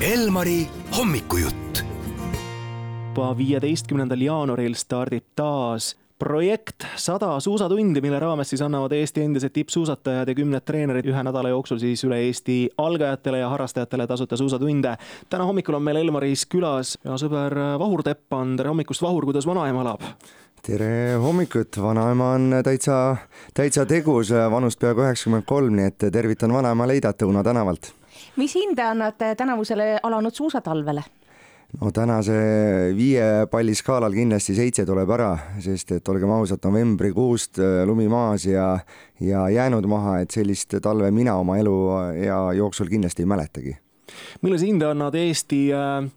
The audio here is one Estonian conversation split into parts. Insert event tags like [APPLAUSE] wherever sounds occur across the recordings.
Elmari hommikujutt. juba viieteistkümnendal jaanuaril stardib taas projekt sada suusatundi, mille raames siis annavad Eesti endised tippsuusatajad ja kümned treenerid ühe nädala jooksul siis üle Eesti algajatele ja harrastajatele tasuta suusatunde. täna hommikul on meil Elmaris külas ja sõber Vahur Teppan, tere hommikust, Vahur, kuidas vanaema elab? tere hommikut, vanaema on täitsa, täitsa tegus, vanust peaaegu üheksakümmend kolm, nii et tervitan vanaema Leidat Õuna tänavalt. Mis hinde annate tänavusele alanud suusatalvele? no tänase viie palli skaalal kindlasti seitse tuleb ära, sest et olgem ausad, novembrikuust lumi maas ja, ja jäänud maha, et sellist talve mina oma eluea jooksul kindlasti ei mäletagi. millise hinde annad Eesti äh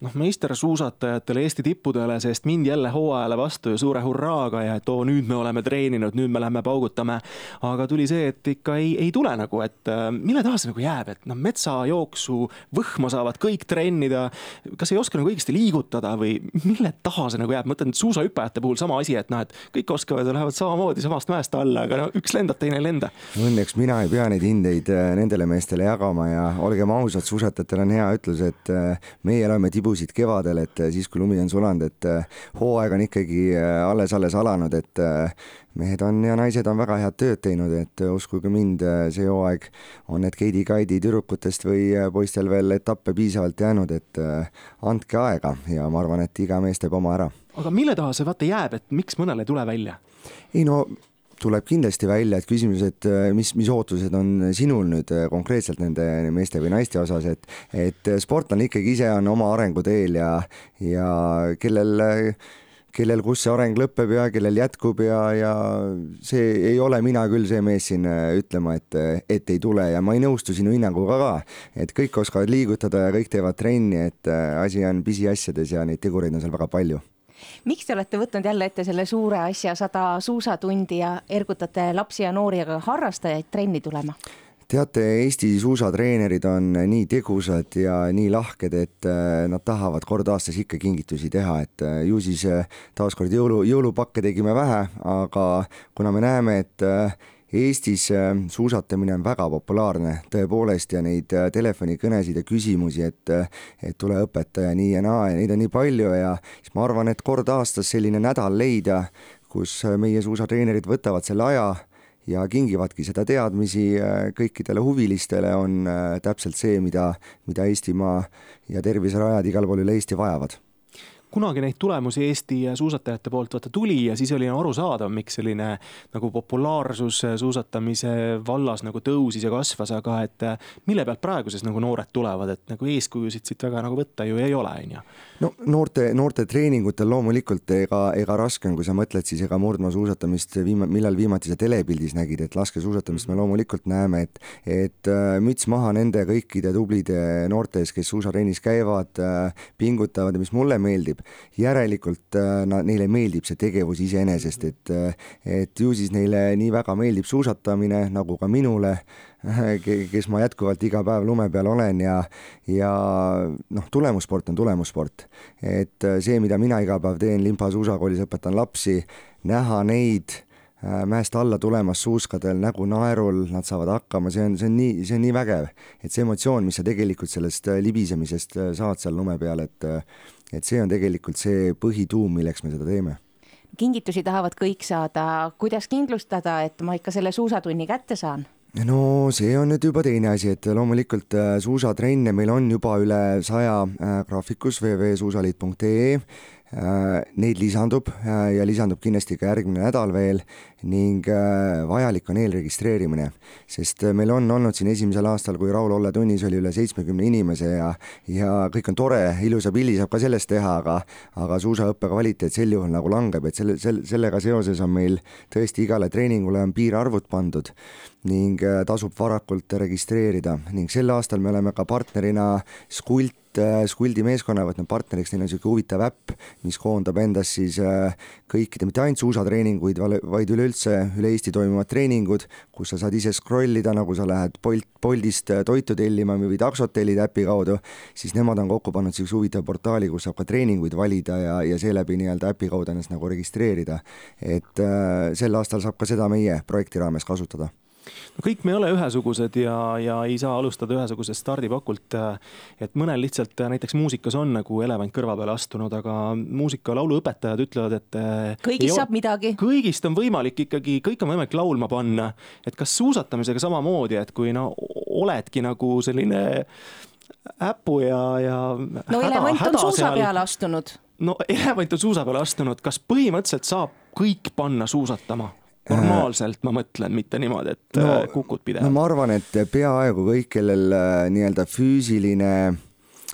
noh, meistersuusatajatele, Eesti tippudele, sest mindi jälle hooajale vastu ju suure hurraaga ja et oo, nüüd me oleme treeninud, nüüd me lähme paugutame. aga tuli see, et ikka ei, ei tule nagu, et äh, mille taha see nagu jääb, et noh, metsajooksu võhma saavad kõik trennida. kas ei oska nagu õigesti liigutada või mille taha see nagu jääb, ma mõtlen suusahüppajate puhul sama asi, et noh, et kõik oskavad ja lähevad samamoodi samast mäest alla, aga no üks lendab, teine ei lenda. Õnneks mina ei pea neid hindeid äh, nendele meestele jagama ja olgem ausad, suusatajatel on hea ütlus, et äh, meie oleme tibu tibusid kevadel, et äh, siis, kui lumi on sulanud, et äh, hooaeg on ikkagi alles-alles äh, alanud, et mehed on ja naised on väga head tööd teinud, et uskuge mind, see hooaeg on need Keidi Kaidi tüdrukutest või poistel veel etappe piisavalt jäänud, et andke aega ja ma arvan, et iga mees teeb oma ära. aga mille taha see vaata jääb, et miks mõnel ei tule välja? ei no tuleb kindlasti välja, et küsimus, et äh, mis, mis ootused on sinul nüüd äh, konkreetselt nende meeste või naiste osas, et, et sportlane ikkagi ise on oma arenguteel ja, ja kellel kellel, kus see areng lõpeb ja kellel jätkub ja, ja see ei ole mina küll see mees siin äh, ütlema, et, et ei tule ja ma ei nõustu sinu hinnanguga ka, et kõik oskavad liigutada ja kõik teevad trenni, et asi on pisiasjades ja neid tegureid on seal väga palju miks te olete võtnud jälle ette selle suure asja, sada suusatundi ja ergutate lapsi ja noori, aga harrastajaid trenni tulema? teate, Eesti suusatreenerid on nii tegusad ja nii lahked, et äh, nad tahavad kord aastas ikka kingitusi teha, et äh, ju siis äh, taaskord jõulu, jõulupakke tegime vähe, aga kuna me näeme, et Eestis äh, suusatamine on väga populaarne tõepoolest ja neid äh, telefonikõnesid ja küsimusi, et, äh, et tule õpetaja nii ja naa ja neid on nii palju ja siis ma arvan, et kord aastas selline nädal leida, kus meie suusatreenerid võtavad selle aja ja kingivadki seda teadmisi kõikidele huvilistele, on täpselt see, mida, mida Eestimaa ja terviserajad igal pool üle Eesti vajavad kunagi neid tulemusi Eesti suusatajate poolt vaata tuli ja siis oli arusaadav, miks selline nagu populaarsus suusatamise vallas nagu tõusis ja kasvas, aga et mille pealt praegu siis nagu noored tulevad, et nagu eeskujusid siit väga nagu võtta ju ei ole, on ju? no noorte, noorte treeningutel loomulikult ega, ega raske on, kui sa mõtled siis ega murdmaasuusatamist viima-, millal viimati sa telepildis nägid, et laskesuusatamist me loomulikult näeme, et et äh, müts maha nende kõikide tublide noorte ees, kes suusatrennis käivad, äh, pingutavad ja mis mulle meeldib, meeldib. järelikult äh, na, neile meeldib see tegevus iseenesest, et, äh, et ju siis neile nii väga meeldib suusatamine, nagu ka minule, [LAUGHS] kes ma jätkuvalt iga päev lume peal olen ja, ja noh, tulemussport on tulemussport. et äh, see, mida mina iga päev teen Limpa suusakoolis, õpetan lapsi, näha neid mäest alla tulemas suuskadel nägu naerul, nad saavad hakkama, see on, see on nii, see on nii vägev. et see emotsioon, mis sa tegelikult sellest libisemisest saad seal lume peal, et et see on tegelikult see põhituum, milleks me seda teeme kingitusi tahavad kõik saada, kuidas kindlustada, et ma ikka selle suusatunni kätte saan? no see on nüüd juba teine asi, et loomulikult äh, suusatrenne meil on juba üle saja äh, graafikus www.suusaliit.ee Äh, neid lisandub äh, ja lisandub kindlasti ka järgmine nädal veel ning äh, vajalik on eelregistreerimine, sest meil on olnud siin esimesel aastal, kui Raul Olle tunnis oli üle seitsmekümne inimese ja ja kõik on tore, ilusa pildi saab ka sellest teha, aga aga suusaõppe kvaliteet sel juhul nagu langeb, et selle, selle, sellega seoses on meil tõesti igale treeningule on piirarvud pandud ning tasub varakult registreerida ning sel aastal me oleme ka partnerina Skult Äh, Skuldi meeskonna võtnud partneriks, neil on niisugune huvitav äpp, mis koondab endas siis äh, kõikide, mitte ainult suusatreeninguid, vaid üleüldse üle Eesti toimuvad treeningud, kus sa saad ise scroll ida, nagu sa lähed Bolt, Boltist äh, toitu tellima või taksot tellida äpi kaudu, siis nemad on kokku pannud niisuguse huvitava portaali, kus saab ka treeninguid valida ja, ja seeläbi nii-öelda äpi kaudu ennast nagu registreerida. et äh, sel aastal saab ka seda meie projekti raames kasutada no kõik me ei ole ühesugused ja, ja ei saa alustada ühesugusest stardipakult. et mõnel lihtsalt näiteks muusikas on nagu elevant kõrva peale astunud, aga muusika lauluõpetajad ütlevad, et. kõigist saab midagi. kõigist on võimalik ikkagi, kõik on võimalik laulma panna. et kas suusatamisega samamoodi, et kui no oledki nagu selline äpu ja, ja. no elevant on suusa seal... peale astunud. no elevant on suusa peale astunud, kas põhimõtteliselt saab kõik panna suusatama? Normaalselt ma mõtlen, mitte niimoodi, et no, äh, kukud pidevalt. no ma arvan, et peaaegu kõik, kellel äh, nii-öelda füüsiline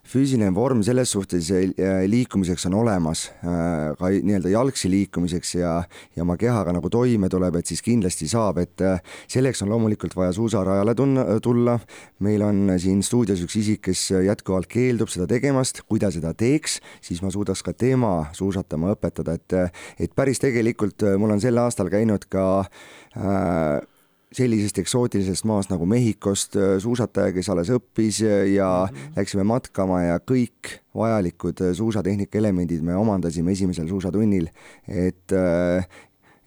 füüsiline vorm selles suhtes äh, liikumiseks on olemas, äh, ka nii-öelda jalgsi liikumiseks ja, ja oma kehaga nagu toime tuleb, et siis kindlasti saab, et äh, selleks on loomulikult vaja suusarajale tunna, tulla. meil on siin stuudios üks isik, kes jätkuvalt keeldub seda tegemast, kui ta seda teeks, siis ma suudaks ka tema suusatama õpetada, et, et päris tegelikult mul on sel aastal käinud ka äh, sellisest eksootilisest maast nagu Mehhikost äh, suusataja, kes alles õppis ja mm -hmm. läksime matkama ja kõik vajalikud äh, suusatehnika elemendid me omandasime esimesel suusatunnil, et äh,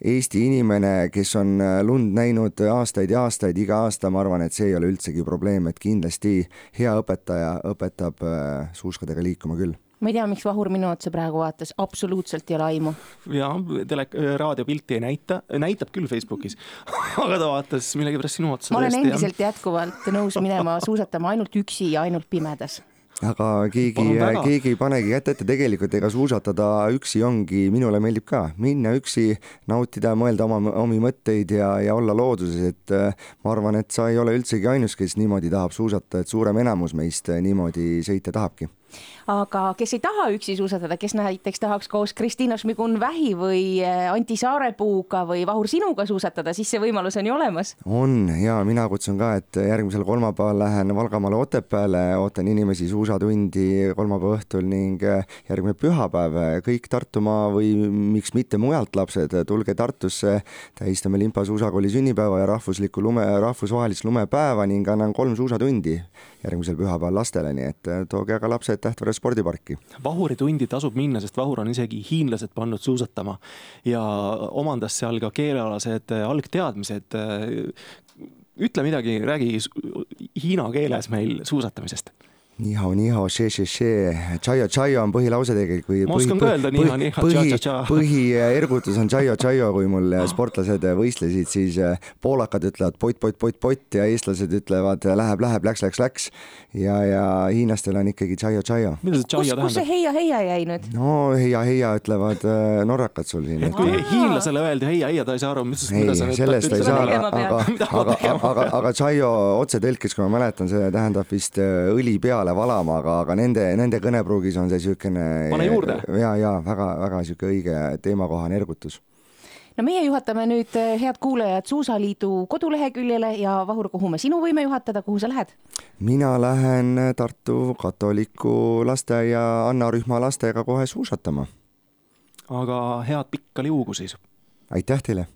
Eesti inimene, kes on lund näinud aastaid ja aastaid, iga aasta, ma arvan, et see ei ole üldsegi probleem, et kindlasti hea õpetaja õpetab suuskadega liikuma küll ma ei tea, miks Vahur minu otsa praegu vaatas, absoluutselt ei ole aimu. ja tele, raadiopilti ei näita, näitab küll Facebookis [LAUGHS] aga ta vaatas millegipärast sinu otsa. ma olen endiselt ja... jätkuvalt nõus minema suusatama ainult üksi ja ainult pimedas. Aga keegi, keegi ei panegi kätt ette, tegelikult ega suusatada üksi ongi, minule meeldib ka. Minna üksi, nautida, mõelda oma, omi mõtteid ja, ja olla looduses, et äh, ma arvan, et sa ei ole üldsegi ainus, kes niimoodi tahab suusata, et suurem enamus meist niimoodi sõita tahabki aga kes ei taha üksi suusatada, kes näiteks tahaks koos Kristiina Šmigun-Vähi või äh, Anti Saarepuuga või Vahur sinuga suusatada, siis see võimalus on ju olemas. on ja mina kutsun ka, et järgmisel kolmapäeval lähen Valgamaale Otepääle, ootan inimesi suusatundi kolmapäeva õhtul ning äh, järgmine pühapäev kõik Tartumaa või miks mitte mujalt lapsed, tulge Tartusse, tähistame Limpa suusakooli sünnipäeva ja rahvuslikku lume, rahvusvahelist lumepäeva ning annan kolm suusatundi järgmisel pühapäeval lastele, nii et tooge aga lapsed Tähtvere spordiparki. vahuritundi tasub minna, sest vahur on isegi hiinlased pannud suusatama ja omandas seal ka keelealased äh, algteadmised. Äh, ütle midagi, räägi hiina keeles meil suusatamisest Nihao, nihao, tšaio, tšaio on põhilause tegelikult. ma oskan ka öelda nihao, nihao, tša, tša, tša. põhiergutus on tšaio, tšaio, kui mul sportlased võistlesid, siis äh, poolakad ütlevad pott, pott, pott, pott ja eestlased ütlevad läheb, läheb, läks, läks, läks. ja, ja hiinlastel on ikkagi tšaio, tšaio. mida see tšaio tähendab? kus see heia, heia jäi nüüd? no heia, heia ütlevad äh, norrakad sul siin. et kui hiinlasele öeldi heia, heia, ta ei saa aru, mis, mida sa nüüd sellest ei saa, [LAUGHS] aga, aga, aga, aga tšaio otsetõlkes, kui ma mäletan, see tähendab vist äh, õli peale peale valama, aga, aga nende, nende kõnepruugis on see niisugune pane juurde. ja, ja väga-väga niisugune õige teemakohane ergutus no meie juhatame nüüd, eh, head kuulajad, Suusaliidu koduleheküljele ja Vahur, kuhu me sinu võime juhatada, kuhu sa lähed? mina lähen Tartu katoliku lasteaia Anna rühma lastega kohe suusatama. aga head pikka liugu siis! aitäh teile!